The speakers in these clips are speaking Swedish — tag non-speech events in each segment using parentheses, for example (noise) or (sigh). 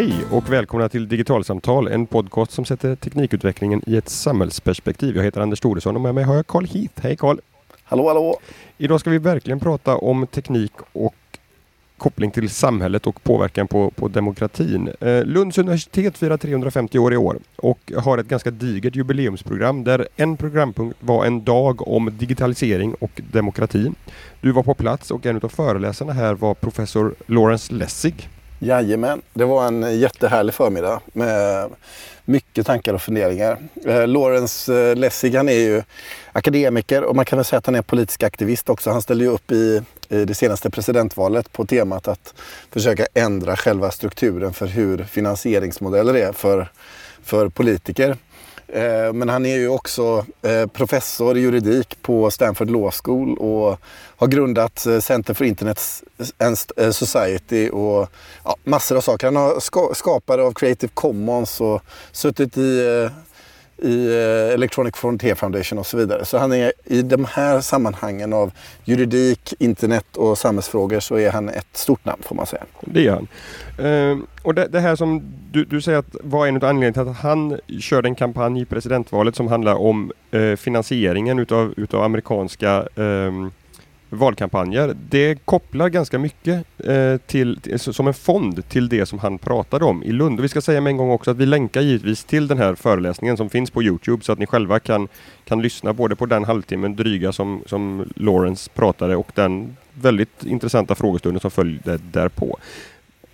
Hej och välkomna till Digitalsamtal, en podcast som sätter teknikutvecklingen i ett samhällsperspektiv. Jag heter Anders Thoresson och med mig har jag Carl Heath. Hej Carl! Hallå hallå! Idag ska vi verkligen prata om teknik och koppling till samhället och påverkan på, på demokratin. Eh, Lunds universitet firar 350 år i år och har ett ganska digert jubileumsprogram där en programpunkt var en dag om digitalisering och demokrati. Du var på plats och en av föreläsarna här var professor Lawrence Lessig. Jajamän, det var en jättehärlig förmiddag med mycket tankar och funderingar. Eh, Lawrence eh, Lessig han är ju akademiker och man kan väl säga att han är politisk aktivist också. Han ställde ju upp i, i det senaste presidentvalet på temat att försöka ändra själva strukturen för hur finansieringsmodeller är för, för politiker. Eh, men han är ju också eh, professor i juridik på Stanford Law School och har grundat eh, Center for Internet and Society och ja, massor av saker. Han har skapare av Creative Commons och suttit i i eh, Electronic Frontier Foundation och så vidare. Så han är i de här sammanhangen av juridik, internet och samhällsfrågor så är han ett stort namn får man säga. Det är han. Ehm, och det, det, här som du, du säger att var en av anledningarna till att han körde en kampanj i presidentvalet som handlar om eh, finansieringen utav, utav amerikanska eh, valkampanjer. Det kopplar ganska mycket eh, till, till, som en fond till det som han pratade om i Lund. Och vi ska säga med en gång också att vi länkar givetvis till den här föreläsningen som finns på Youtube så att ni själva kan, kan lyssna både på den halvtimmen dryga som, som Lawrence pratade och den väldigt intressanta frågestunden som följde därpå.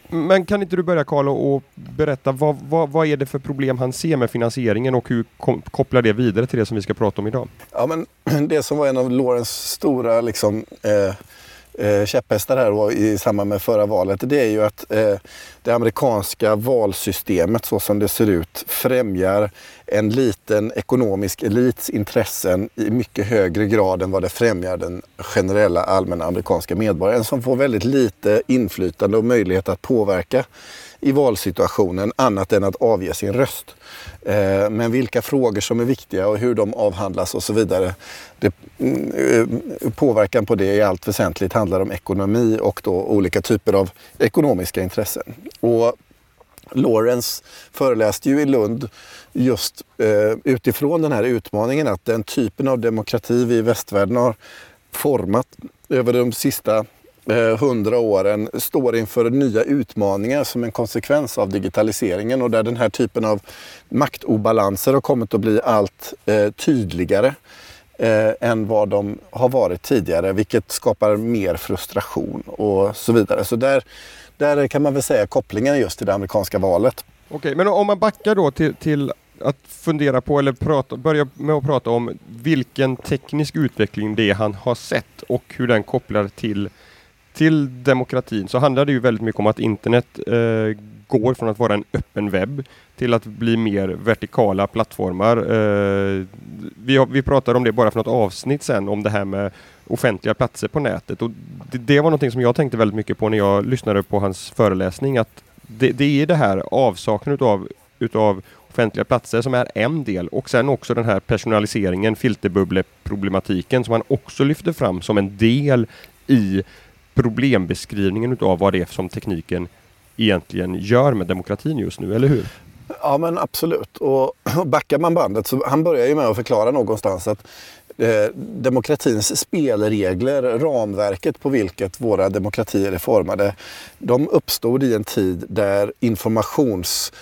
Men kan inte du börja Karl och berätta vad, vad, vad, är det för problem han ser med finansieringen och hur kopplar det vidare till det som vi ska prata om idag? Ja, men (clears throat) det som var en av Lorens stora liksom, eh, eh, käpphästar här då, i samband med förra valet, det är ju att eh, det amerikanska valsystemet så som det ser ut främjar en liten ekonomisk elits intressen i mycket högre grad än vad det främjar den generella allmänna amerikanska medborgaren som får väldigt lite inflytande och möjlighet att påverka i valsituationen annat än att avge sin röst. Eh, men vilka frågor som är viktiga och hur de avhandlas och så vidare. Det, mm, eh, påverkan på det i allt väsentligt handlar om ekonomi och då olika typer av ekonomiska intressen. Och Lawrence föreläste ju i Lund just eh, utifrån den här utmaningen att den typen av demokrati vi i västvärlden har format över de sista Eh, hundra åren står inför nya utmaningar som en konsekvens av digitaliseringen och där den här typen av maktobalanser har kommit att bli allt eh, tydligare eh, än vad de har varit tidigare, vilket skapar mer frustration och så vidare. Så där, där kan man väl säga kopplingen just till det amerikanska valet. Okej, men om man backar då till, till att fundera på eller prata, börja med att prata om vilken teknisk utveckling det är han har sett och hur den kopplar till, till demokratin så handlar det ju väldigt mycket om att internet eh, går från att vara en öppen webb till att bli mer vertikala plattformar. Eh, vi, har, vi pratade om det bara för något avsnitt sen om det här med offentliga platser på nätet och det, det var någonting som jag tänkte väldigt mycket på när jag lyssnade på hans föreläsning att det, det är det här avsaknaden utav, utav offentliga platser som är en del och sen också den här personaliseringen, filterbubbleproblematiken som han också lyfter fram som en del i problembeskrivningen utav vad det är som tekniken egentligen gör med demokratin just nu, eller hur? Ja men absolut. (clears throat) Och backar man bandet så han börjar ju med att förklara någonstans att eh, demokratins spelregler, ramverket på vilket våra demokratier är formade, de uppstod i en tid där informations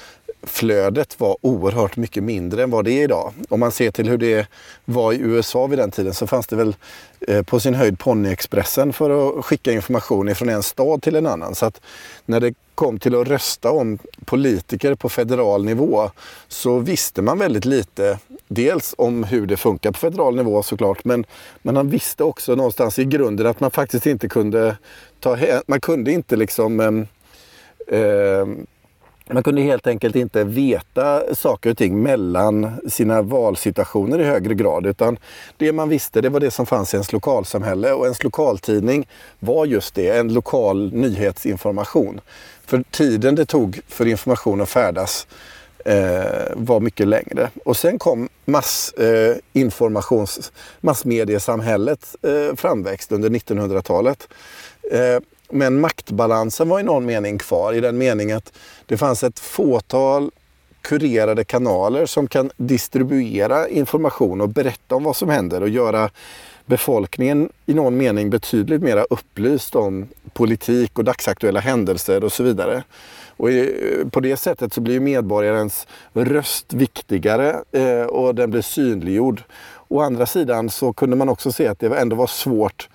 flödet var oerhört mycket mindre än vad det är idag. Om man ser till hur det var i USA vid den tiden så fanns det väl eh, på sin höjd Ponyexpressen för att skicka information från en stad till en annan. Så att när det kom till att rösta om politiker på federal nivå så visste man väldigt lite. Dels om hur det funkar på federal nivå såklart men, men man visste också någonstans i grunden att man faktiskt inte kunde ta Man kunde inte liksom eh, eh, man kunde helt enkelt inte veta saker och ting mellan sina valsituationer i högre grad. Utan det man visste det var det som fanns i ens lokalsamhälle och ens lokaltidning var just det, en lokal nyhetsinformation. För tiden det tog för information att färdas eh, var mycket längre. Och sen kom massinformations, eh, massmediesamhället eh, framväxt under 1900-talet. Men maktbalansen var i någon mening kvar i den meningen att det fanns ett fåtal kurerade kanaler som kan distribuera information och berätta om vad som händer och göra befolkningen i någon mening betydligt mer upplyst om politik och dagsaktuella händelser och så vidare. Och på det sättet så blir medborgarens röst viktigare eh, och den blir synliggjord. Å andra sidan så kunde man också se att det ändå var svårt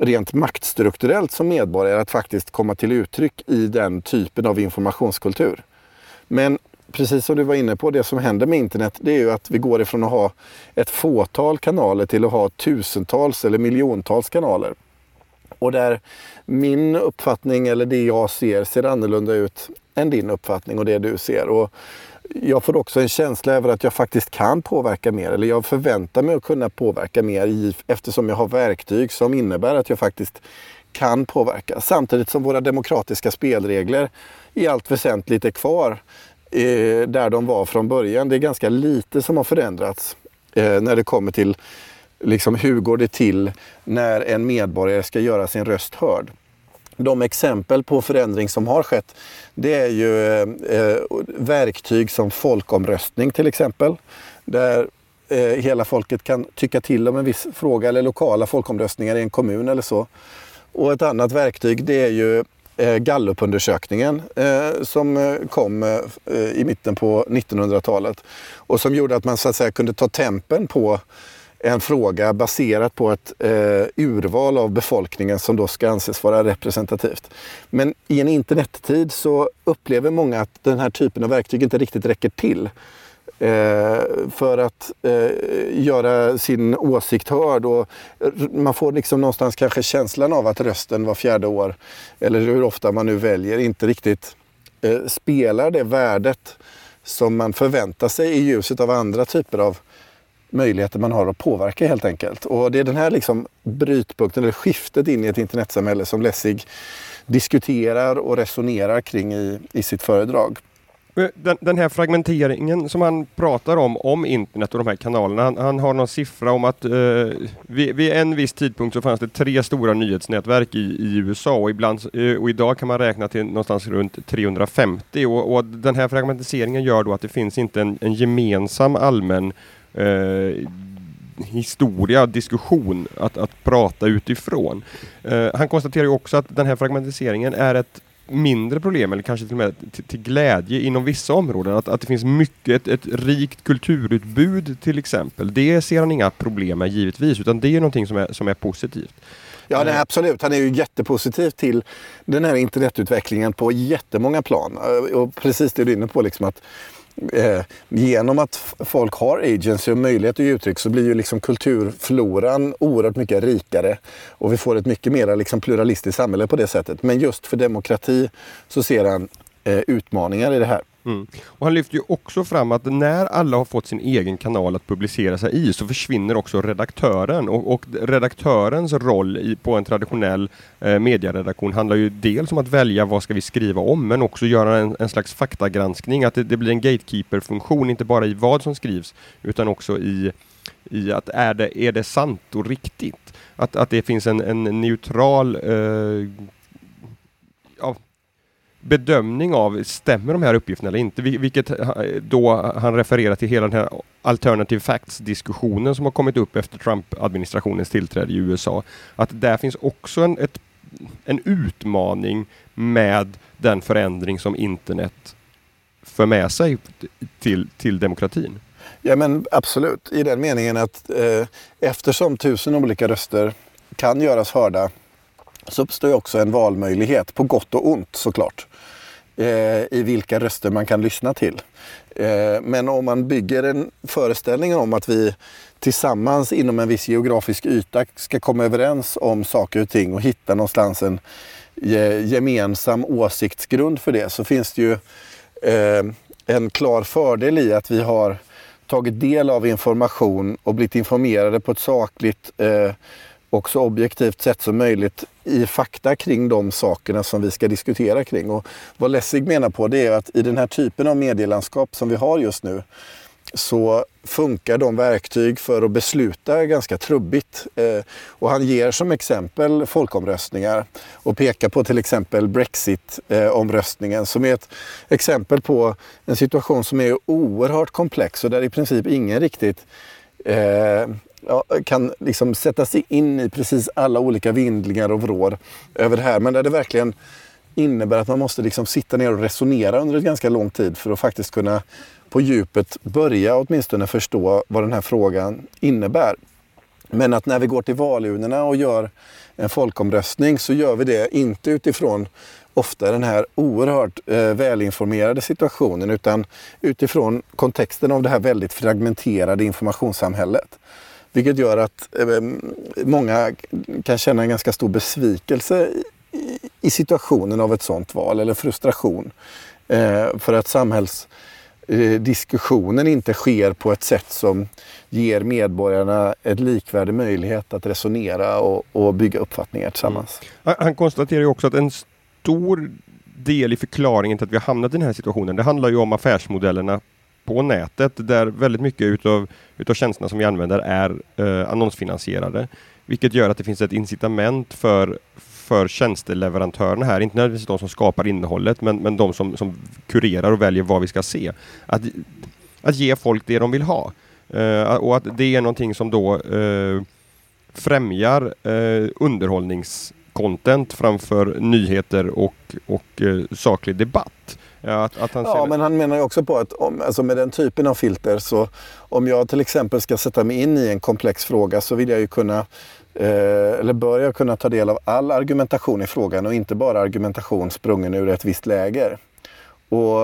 rent maktstrukturellt som medborgare att faktiskt komma till uttryck i den typen av informationskultur. Men precis som du var inne på, det som händer med internet det är ju att vi går ifrån att ha ett fåtal kanaler till att ha tusentals eller miljontals kanaler. Och där min uppfattning eller det jag ser ser annorlunda ut än din uppfattning och det du ser. Och jag får också en känsla över att jag faktiskt kan påverka mer eller jag förväntar mig att kunna påverka mer eftersom jag har verktyg som innebär att jag faktiskt kan påverka. Samtidigt som våra demokratiska spelregler i allt väsentligt är kvar eh, där de var från början. Det är ganska lite som har förändrats eh, när det kommer till liksom, hur går det till när en medborgare ska göra sin röst hörd. De exempel på förändring som har skett det är ju eh, verktyg som folkomröstning till exempel. Där eh, hela folket kan tycka till om en viss fråga eller lokala folkomröstningar i en kommun eller så. Och ett annat verktyg det är ju eh, Gallupundersökningen eh, som eh, kom eh, i mitten på 1900-talet och som gjorde att man så att säga kunde ta tempen på en fråga baserat på ett eh, urval av befolkningen som då ska anses vara representativt. Men i en internettid så upplever många att den här typen av verktyg inte riktigt räcker till eh, för att eh, göra sin åsikt hörd. Och man får liksom någonstans kanske känslan av att rösten var fjärde år, eller hur ofta man nu väljer, inte riktigt eh, spelar det värdet som man förväntar sig i ljuset av andra typer av möjligheter man har att påverka helt enkelt. Och det är den här liksom brytpunkten, eller skiftet in i ett internetsamhälle som Lessig diskuterar och resonerar kring i, i sitt föredrag. Eh, den, den, här fragmenteringen som han pratar om, om internet och de här kanalerna. Han, han har någon siffra om att eh, vid, vid, en viss tidpunkt så fanns det tre stora nyhetsnätverk i, i USA och, ibland, eh, och idag kan man räkna till någonstans runt 350 och, och den här fragmentiseringen gör då att det finns inte en, en gemensam allmän eh, historia, diskussion att, att prata utifrån. Eh, han konstaterar också att den här fragmentiseringen är ett mindre problem, eller kanske till och med till, till glädje inom vissa områden. Att, att det finns mycket, ett, ett, rikt kulturutbud till exempel. Det ser han inga problem med givetvis, utan det är någonting som är, som är positivt. Ja, nej, absolut. Han är ju jättepositiv till den här internetutvecklingen på jättemånga plan. Eh, och precis det du är inne på, liksom att eh, genom att folk har agency och möjlighet att ge uttryck så blir ju liksom kulturfloran oerhört mycket rikare och vi får ett mycket mer liksom pluralistiskt samhälle på det sättet. Men just för demokrati så ser han eh, utmaningar i det här. Mm. Och han lyfter ju också fram att när alla har fått sin egen kanal att publicera sig i så försvinner också redaktören och, och redaktörens roll i, på en traditionell eh, medieredaktion handlar ju dels om att välja vad ska vi skriva om men också göra en, en slags faktagranskning, att det, det blir en gatekeeper-funktion inte bara i vad som skrivs utan också i i att är det, är det sant och riktigt? Att, att det finns en, en neutral eh, ja, bedömning av, stämmer de här uppgifterna eller inte? Vilket eh, då han refererar till hela den här alternative facts-diskussionen som har kommit upp efter Trump-administrationens tillträde i USA. Att där finns också en, ett, en utmaning med den förändring som internet för med sig till, till demokratin. Ja men absolut, i den meningen att eh, eftersom tusen olika röster kan göras hörda så uppstår också en valmöjlighet, på gott och ont såklart, eh, i vilka röster man kan lyssna till. Eh, men om man bygger en föreställning om att vi tillsammans inom en viss geografisk yta ska komma överens om saker och ting och hitta någonstans en gemensam åsiktsgrund för det så finns det ju eh, en klar fördel i att vi har tagit del av information och blivit informerade på ett sakligt eh, och så objektivt sätt som möjligt i fakta kring de sakerna som vi ska diskutera kring. Och vad Lessig menar på det är att i den här typen av medielandskap som vi har just nu så funkar de verktyg för att besluta ganska trubbigt. Eh, och han ger som exempel folkomröstningar och pekar på till exempel Brexit-omröstningen eh, som är ett exempel på en situation som är oerhört komplex och där i princip ingen riktigt eh, ja, kan liksom sätta sig in i precis alla olika vindlingar och vrår över det här. Men där det verkligen innebär att man måste liksom sitta ner och resonera under en ganska lång tid för att faktiskt kunna på djupet börja åtminstone förstå vad den här frågan innebär. Men att när vi går till valurnorna och gör en folkomröstning så gör vi det inte utifrån ofta den här oerhört eh, välinformerade situationen utan utifrån kontexten av det här väldigt fragmenterade informationssamhället. Vilket gör att eh, många kan känna en ganska stor besvikelse i, i situationen av ett sådant val eller frustration. Eh, för att samhällsdiskussionen eh, inte sker på ett sätt som ger medborgarna en likvärdig möjlighet att resonera och, och bygga uppfattningar tillsammans. Mm. Han konstaterar ju också att en stor del i förklaringen till att vi har hamnat i den här situationen, det handlar ju om affärsmodellerna på nätet där väldigt mycket utav, utav tjänsterna som vi använder är eh, annonsfinansierade. Vilket gör att det finns ett incitament för, för tjänsteleverantörerna här, inte nödvändigtvis de som skapar innehållet, men, men de som, som kurerar och väljer vad vi ska se. Att, att ge folk det de vill ha. Eh, och att det är någonting som då eh, främjar eh, underhållnings underhållningscontent framför nyheter och, och saklig debatt. Ja, att, att han ja men han menar ju också på att om, alltså med den typen av filter så om jag till exempel ska sätta mig in i en komplex fråga så vill jag ju kunna Eh, eller bör jag kunna ta del av all argumentation i frågan och inte bara argumentation sprungen ur ett visst läger. Och,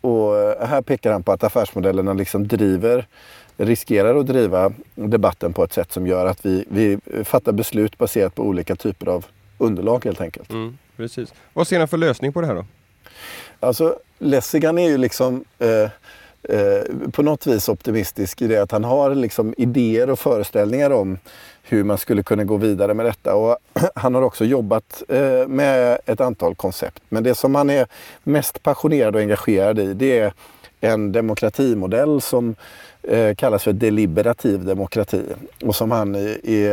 och här pekar han på att affärsmodellerna liksom driver, riskerar att driva debatten på ett sätt som gör att vi, vi fattar beslut baserat på olika typer av underlag helt enkelt. Mm, precis. Vad ser han för lösning på det här då? Alltså Lessigan är ju liksom eh, eh, på något vis optimistisk i det att han har liksom idéer och föreställningar om hur man skulle kunna gå vidare med detta. Och (clears throat) han har också jobbat eh, med ett antal koncept. Men det som han är mest passionerad och engagerad i det är en demokratimodell som eh, kallas för deliberativ demokrati och som han i, i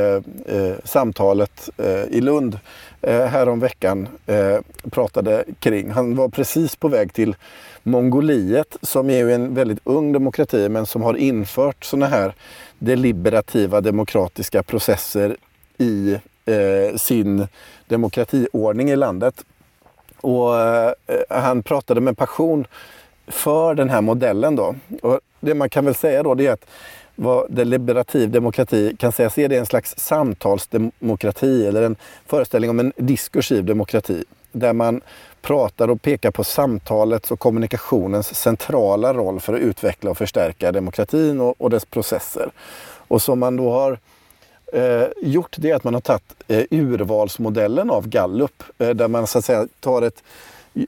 eh, samtalet eh, i Lund eh, häromveckan eh, pratade kring. Han var precis på väg till Mongoliet som är en väldigt ung demokrati men som har infört sådana här deliberativa demokratiska processer i eh, sin demokratiordning i landet. Och eh, han pratade med passion för den här modellen då. Och det man kan väl säga då det är att vad deliberativ demokrati kan sägas är det en slags samtalsdemokrati eller en föreställning om en diskursiv demokrati där man pratar och pekar på samtalets och kommunikationens centrala roll för att utveckla och förstärka demokratin och, och dess processer. Och som man då har eh, gjort det är att man har tagit eh, urvalsmodellen av Gallup eh, där man så att säga tar ett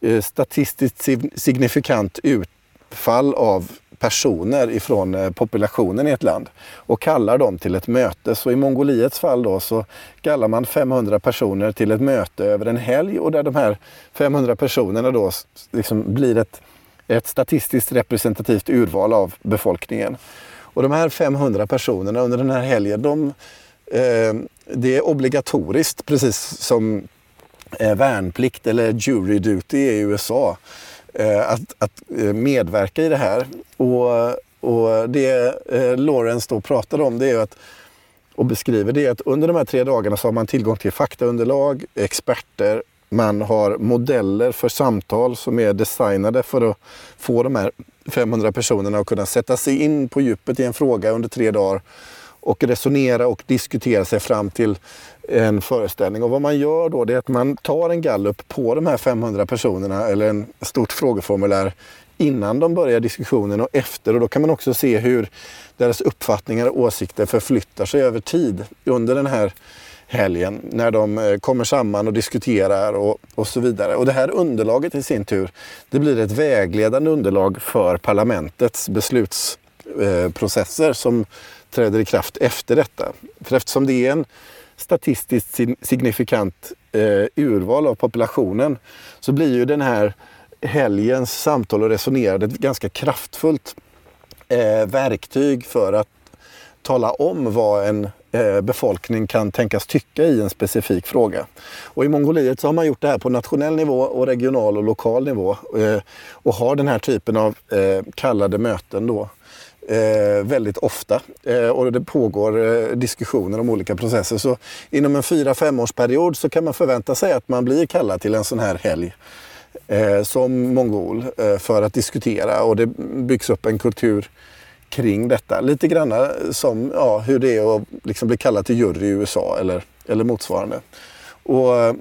Eh, statistiskt signifikant utfall av personer ifrån eh, populationen i ett land och kallar dem till ett möte. Så i Mongoliets fall då så kallar man 500 personer till ett möte över en helg och där de här 500 personerna då liksom blir ett, ett statistiskt representativt urval av befolkningen. Och de här 500 personerna under den här helgen, de, eh, det är obligatoriskt precis som eh, värnplikt eller jury duty i USA. Eh, att, att eh, medverka i det här. Och, och det eh, Lawrence då pratar om det är att och beskriver det att under de här tre dagarna så har man tillgång till faktaunderlag, experter, man har modeller för samtal som är designade för att få de här 500 personerna att kunna sätta sig in på djupet i en fråga under tre dagar och resonera och diskutera sig fram till en föreställning. Och vad man gör då det är att man tar en gallup på de här 500 personerna eller en stort frågeformulär innan de börjar diskussionen och efter. Och då kan man också se hur deras uppfattningar och åsikter förflyttar sig över tid under den här helgen när de eh, kommer samman och diskuterar och, och så vidare. Och det här underlaget i sin tur, det blir ett vägledande underlag för parlamentets beslutsprocesser eh, som träder i kraft efter detta. För eftersom det är en statistiskt signifikant eh, urval av populationen så blir ju den här helgens samtal och resonerande ett ganska kraftfullt eh, verktyg för att tala om vad en eh, befolkning kan tänkas tycka i en specifik fråga. Och I Mongoliet så har man gjort det här på nationell nivå och regional och lokal nivå eh, och har den här typen av eh, kallade möten då eh, väldigt ofta. Eh, och det pågår eh, diskussioner om olika processer. Så inom en fyra femårsperiod så kan man förvänta sig att man blir kallad till en sån här helg eh, som mongol eh, för att diskutera och det byggs upp en kultur kring detta. Lite grann eh, som ja, hur det är att liksom bli kallad till jury i USA eller, eller motsvarande. Och eh,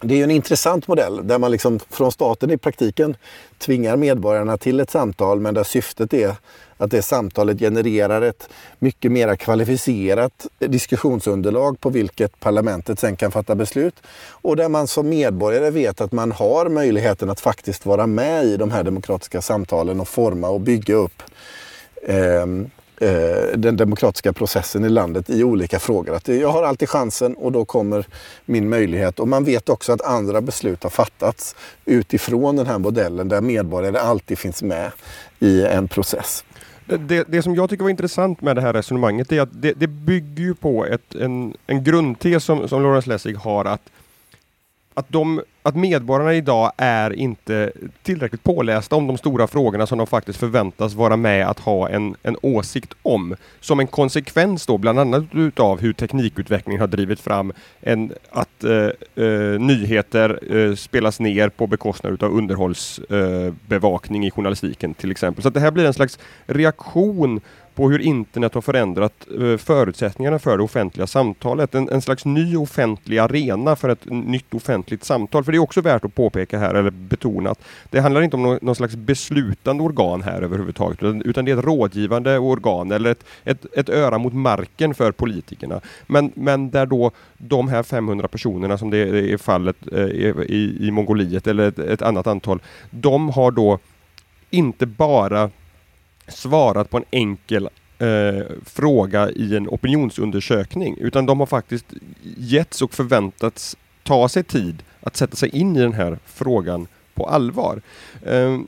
det är en intressant modell där man liksom från staten i praktiken tvingar medborgarna till ett samtal men där syftet är att det samtalet genererar ett mycket mer kvalificerat diskussionsunderlag på vilket parlamentet sen kan fatta beslut. Och där man som medborgare vet att man har möjligheten att faktiskt vara med i de här demokratiska samtalen och forma och bygga upp eh, Eh, den demokratiska processen i landet i olika frågor. Att jag har alltid chansen och då kommer min möjlighet. Och man vet också att andra beslut har fattats utifrån den här modellen där medborgare alltid finns med i en process. Det, det, som jag tycker var intressant med det här resonemanget är att det, det bygger ju på ett, en, en grundtes som, som Lawrence Lessig har att att, de, att medborgarna idag är inte tillräckligt pålästa om de stora frågorna som de faktiskt förväntas vara med att ha en, en åsikt om. Som en konsekvens då bland annat utav hur teknikutvecklingen har drivit fram en, att eh, eh, nyheter eh, spelas ner på bekostnad utav underhållsbevakning i journalistiken till exempel. Så det här blir en slags reaktion på hur internet har förändrat eh, förutsättningarna för det offentliga samtalet. En, en, slags ny offentlig arena för ett nytt offentligt samtal. För det är också värt att påpeka här, eller betona att det handlar inte om någon, någon slags beslutande organ här överhuvudtaget, utan, utan det är ett rådgivande organ eller ett, ett, ett öra mot marken för politikerna. Men, men där då de här 500 personerna som det är fallet eh, i, i Mongoliet eller ett, ett annat antal, de har då inte bara svarat på en enkel eh, fråga i en opinionsundersökning utan de har faktiskt getts och förväntats ta sig tid att sätta sig in i den här frågan på allvar. Eh,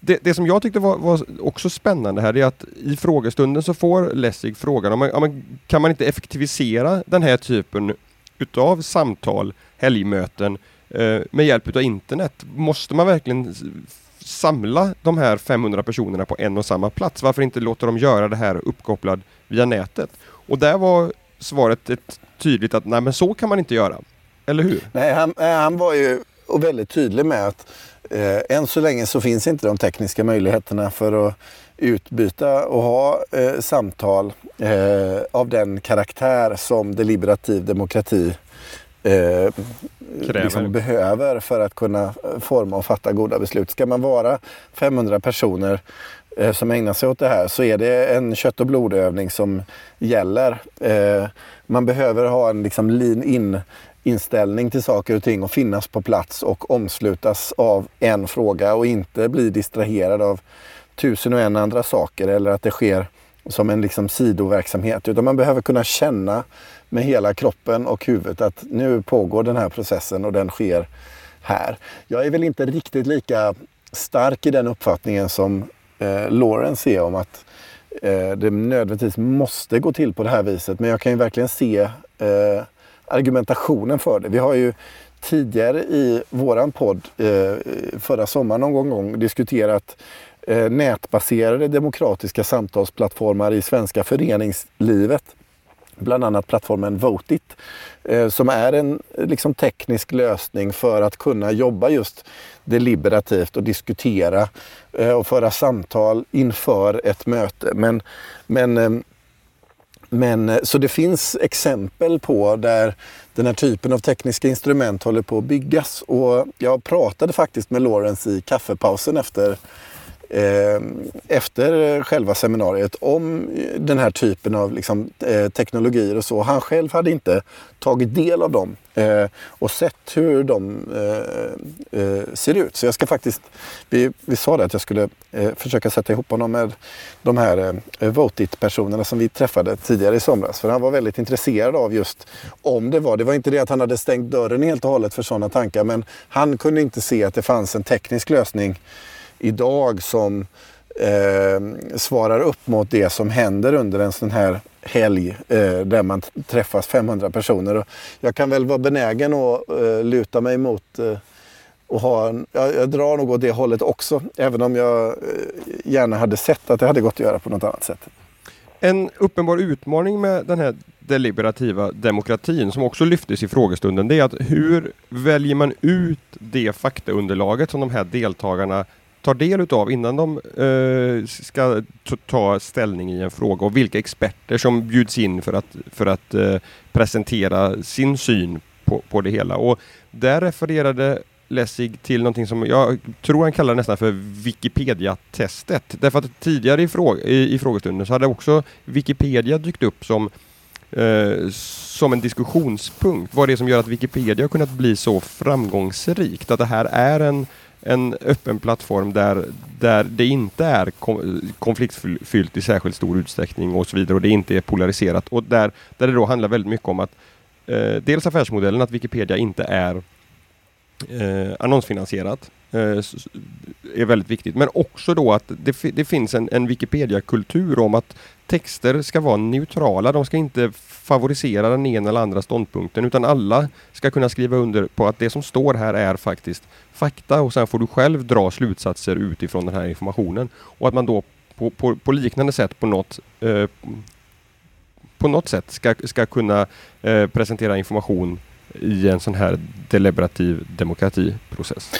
det, det, som jag tyckte var, var, också spännande här är att i frågestunden så får Lessig frågan om man, om kan man inte effektivisera den här typen utav samtal, helgmöten eh, med hjälp av internet? Måste man verkligen samla de här 500 personerna på en och samma plats? Varför inte låta dem göra det här uppkopplad via nätet? Och där var svaret ett tydligt att nej men så kan man inte göra. Eller hur? Nej, han, han var ju väldigt tydlig med att eh, än så länge så finns inte de tekniska möjligheterna för att utbyta och ha eh, samtal eh, av den karaktär som deliberativ demokrati eh, liksom behöver för att kunna forma och fatta goda beslut. Ska man vara 500 personer eh, som ägnar sig åt det här så är det en kött och blodövning som gäller. Eh, man behöver ha en liksom lean in inställning till saker och ting och finnas på plats och omslutas av en fråga och inte bli distraherad av tusen och en andra saker eller att det sker som en liksom sidoverksamhet. Utan man behöver kunna känna med hela kroppen och huvudet att nu pågår den här processen och den sker här. Jag är väl inte riktigt lika stark i den uppfattningen som eh, Lawrence är om att eh, det nödvändigtvis måste gå till på det här viset. Men jag kan ju verkligen se eh, argumentationen för det. Vi har ju tidigare i våran podd eh, förra sommaren någon gång diskuterat eh, nätbaserade demokratiska samtalsplattformar i svenska föreningslivet bland annat plattformen Votit eh, som är en eh, liksom, teknisk lösning för att kunna jobba just deliberativt och diskutera eh, och föra samtal inför ett möte. Men, men, men, så det finns exempel på där den här typen av tekniska instrument håller på att byggas. Och jag pratade faktiskt med Lawrence i kaffepausen efter Ehm, efter själva seminariet om den här typen av liksom, eh, teknologier och så. Han själv hade inte tagit del av dem eh, och sett hur de eh, eh, ser ut. Så jag ska faktiskt, vi, vi sa det att jag skulle eh, försöka sätta ihop honom med de här Votit-personerna som vi träffade tidigare i somras. För han var väldigt intresserad av just om det var, det var inte det att han hade stängt dörren helt och hållet för sådana tankar men han kunde inte se att det fanns en teknisk lösning idag som eh, svarar upp mot det som händer under en sån här helg eh, där man träffas 500 personer. Och jag kan väl vara benägen att eh, luta mig mot eh, och ha en, jag, jag, drar nog åt det hållet också, även om jag eh, gärna hade sett att det hade gått att göra på något annat sätt. En uppenbar utmaning med den här deliberativa demokratin som också lyftes i frågestunden, det är att hur väljer man ut det faktaunderlaget som de här deltagarna tar del utav innan de eh, ska ta ställning i en fråga och vilka experter som bjuds in för att, för att eh, presentera sin syn på, på det hela. Och där refererade Lessig till någonting som jag tror han kallar nästan för Wikipedia-testet. Därför att tidigare i, fråg i, i frågestunden så hade också Wikipedia dykt upp som eh, som en diskussionspunkt. Vad är det som gör att Wikipedia har kunnat bli så framgångsrikt. Att det här är en, en öppen plattform där, där det inte är konfliktfyllt i särskilt stor utsträckning och så vidare och det inte är polariserat. Och där, där det då handlar väldigt mycket om att eh, dels affärsmodellen, att Wikipedia inte är eh, annonsfinansierat Eh, är väldigt viktigt. Men också då att det, det finns en, en Wikipedia-kultur om att texter ska vara neutrala. De ska inte favorisera den ena eller andra ståndpunkten utan alla ska kunna skriva under på att det som står här är faktiskt fakta och sen får du själv dra slutsatser utifrån den här informationen. Och att man då på, på, på liknande sätt på något eh, på något sätt ska, ska kunna eh, presentera information i en sån här deliberativ demokratiprocess?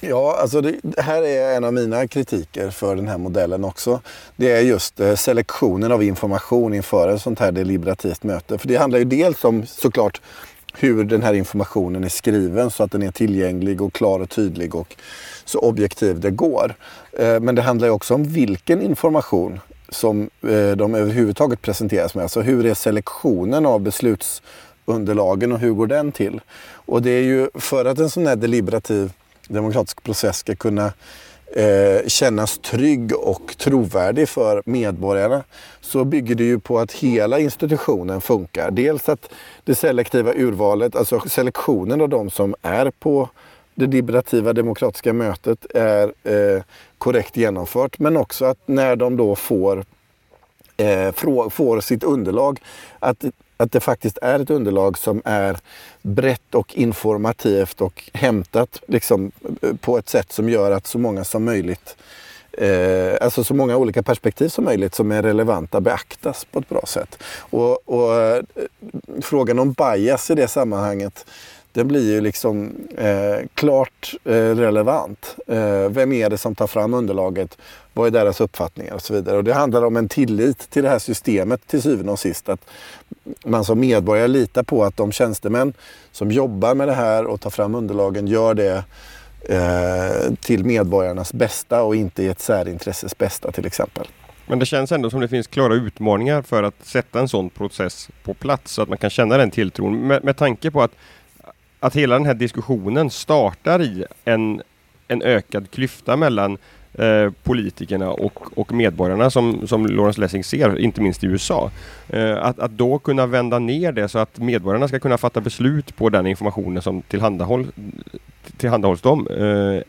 Ja, alltså det, här är en av mina kritiker för den här modellen också. Det är just eh, selektionen av information inför ett sånt här deliberativt möte. För det handlar ju dels om såklart hur den här informationen är skriven så att den är tillgänglig och klar och tydlig och så objektiv det går. Eh, men det handlar ju också om vilken information som eh, de överhuvudtaget presenteras med. Alltså hur är selektionen av beslutsunderlagen och hur går den till? Och det är ju för att en sån här deliberativ demokratisk process ska kunna eh, kännas trygg och trovärdig för medborgarna så bygger det ju på att hela institutionen funkar. Dels att det selektiva urvalet, alltså selektionen av de som är på det deliberativa demokratiska mötet är eh, korrekt genomfört men också att när de då får, eh, får sitt underlag att att det faktiskt är ett underlag som är brett och informativt och hämtat liksom, eh, på ett sätt som gör att så många som möjligt eh, alltså så många olika perspektiv som möjligt som är relevanta beaktas på ett bra sätt. Och, och eh, frågan om bias i det sammanhanget den blir ju liksom eh, klart eh, relevant. Eh, vem är det som tar fram underlaget? Vad är deras uppfattningar och så vidare. Och det handlar om en tillit till det här systemet till syvende och sist. Att man som medborgare litar på att de tjänstemän som jobbar med det här och tar fram underlagen gör det eh, till medborgarnas bästa och inte i ett särintresses bästa till exempel. Men det känns ändå som det finns klara utmaningar för att sätta en sån process på plats så att man kan känna den tilltron. Med, med tanke på att att hela den här diskussionen startar i en, en ökad klyfta mellan eh, politikerna och, och medborgarna som, som Lawrence Lessing ser, inte minst i USA. Eh, att, att då kunna vända ner det så att medborgarna ska kunna fatta beslut på den informationen som tillhandahåll, tillhandahålls dem. Eh,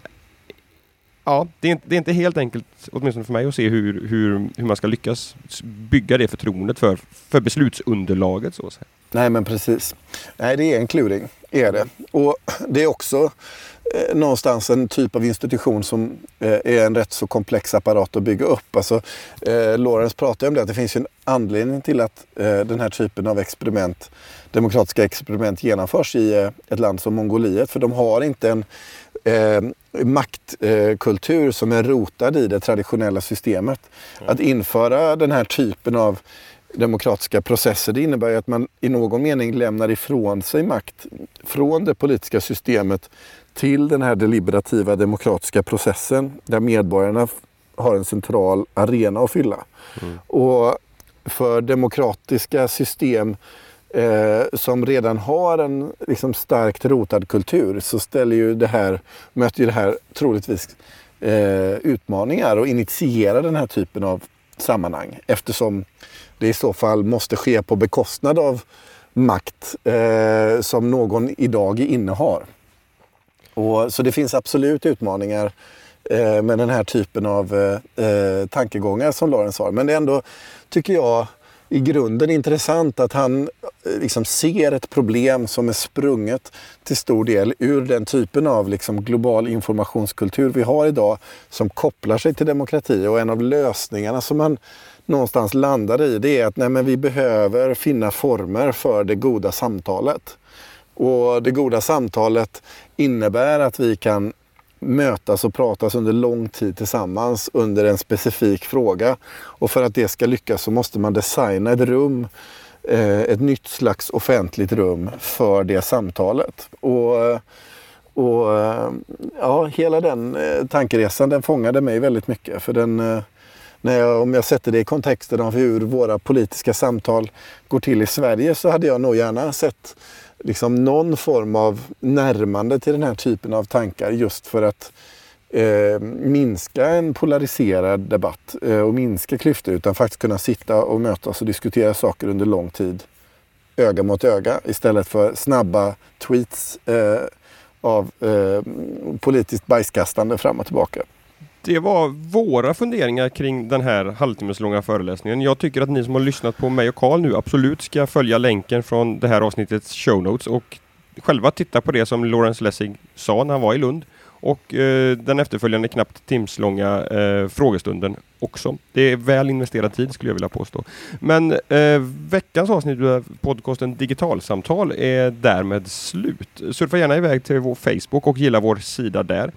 ja, det är, inte, det är inte helt enkelt, åtminstone för mig, att se hur, hur, hur man ska lyckas bygga det förtroendet för, för beslutsunderlaget. Så att säga. Nej, men precis. Nej, det är en kluring är det. Och det är också eh, någonstans en typ av institution som eh, är en rätt så komplex apparat att bygga upp. Alltså, eh, Lorentz pratar om det, att det finns en anledning till att eh, den här typen av experiment, demokratiska experiment genomförs i eh, ett land som Mongoliet. För de har inte en eh, maktkultur som är rotad i det traditionella systemet. Mm. Att införa den här typen av demokratiska processer. Det innebär ju att man i någon mening lämnar ifrån sig makt från det politiska systemet till den här deliberativa demokratiska processen där medborgarna har en central arena att fylla. Mm. Och för demokratiska system eh, som redan har en liksom, starkt rotad kultur så ställer ju det här, möter ju det här troligtvis eh, utmaningar och initierar den här typen av sammanhang eftersom det i så fall måste ske på bekostnad av makt eh, som någon idag innehar. Och, så det finns absolut utmaningar eh, med den här typen av eh, eh tankegångar som Lawrence har. Men det är ändå, tycker jag, i grunden intressant att han eh, liksom ser ett problem som är sprunget till stor del ur den typen av liksom global informationskultur vi har idag som kopplar sig till demokrati. Och en av lösningarna som han någonstans landar i det är att nej, men vi behöver finna former för det goda samtalet. Och det goda samtalet innebär att vi kan mötas och pratas under lång tid tillsammans under en specifik fråga. Och för att det ska lyckas så måste man designa ett rum, eh, ett nytt slags offentligt rum för det samtalet. Och, eh, och eh, ja, hela den tankeresan den fångade mig väldigt mycket. För den, när jag, om jag sätter det i kontexten av hur våra politiska samtal går till i Sverige så hade jag nog gärna sett liksom någon form av närmande till den här typen av tankar just för att eh, minska en polariserad debatt eh, och minska klyftor utan faktiskt kunna sitta och mötas och diskutera saker under lång tid öga mot öga istället för snabba tweets eh, av eh, politiskt bajskastande fram och tillbaka. Det var våra funderingar kring den här halvtimmeslånga föreläsningen. Jag tycker att ni som har lyssnat på mig och Karl nu absolut ska följa länken från det här avsnittets show notes och själva titta på det som Lawrence Lessig sa när han var i Lund och eh, den efterföljande knappt timslånga eh, frågestunden också. Det är väl investerad tid skulle jag vilja påstå. Men eh, veckans avsnitt av podcasten Digitalsamtal är därmed slut. Surfa gärna iväg till vår Facebook och gilla vår sida där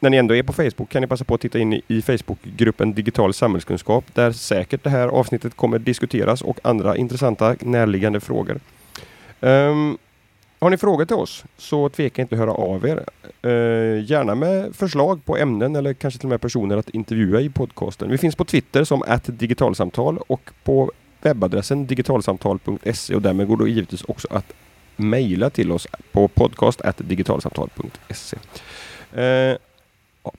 när ni ändå är på Facebook kan ni passa på att titta in i Facebookgruppen Digital samhällskunskap där säkert det här avsnittet kommer diskuteras och andra intressanta närliggande frågor. Um, har ni frågor till oss så tveka inte att höra av er. Uh, gärna med förslag på ämnen eller kanske till och med personer att intervjua i podcasten. Vi finns på Twitter som digitalsamtal och på webbadressen digitalsamtal.se och därmed går det givetvis också att mejla till oss på podcast digitalsamtal.se. Uh, ehm,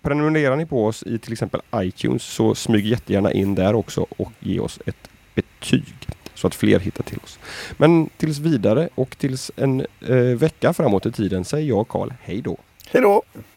Prenumererar ni på oss i till exempel iTunes så smyg jättegärna in där också och ge oss ett betyg så att fler hittar till oss. Men tills vidare och tills en eh, vecka framåt i tiden säger jag Karl hej då. Hej då!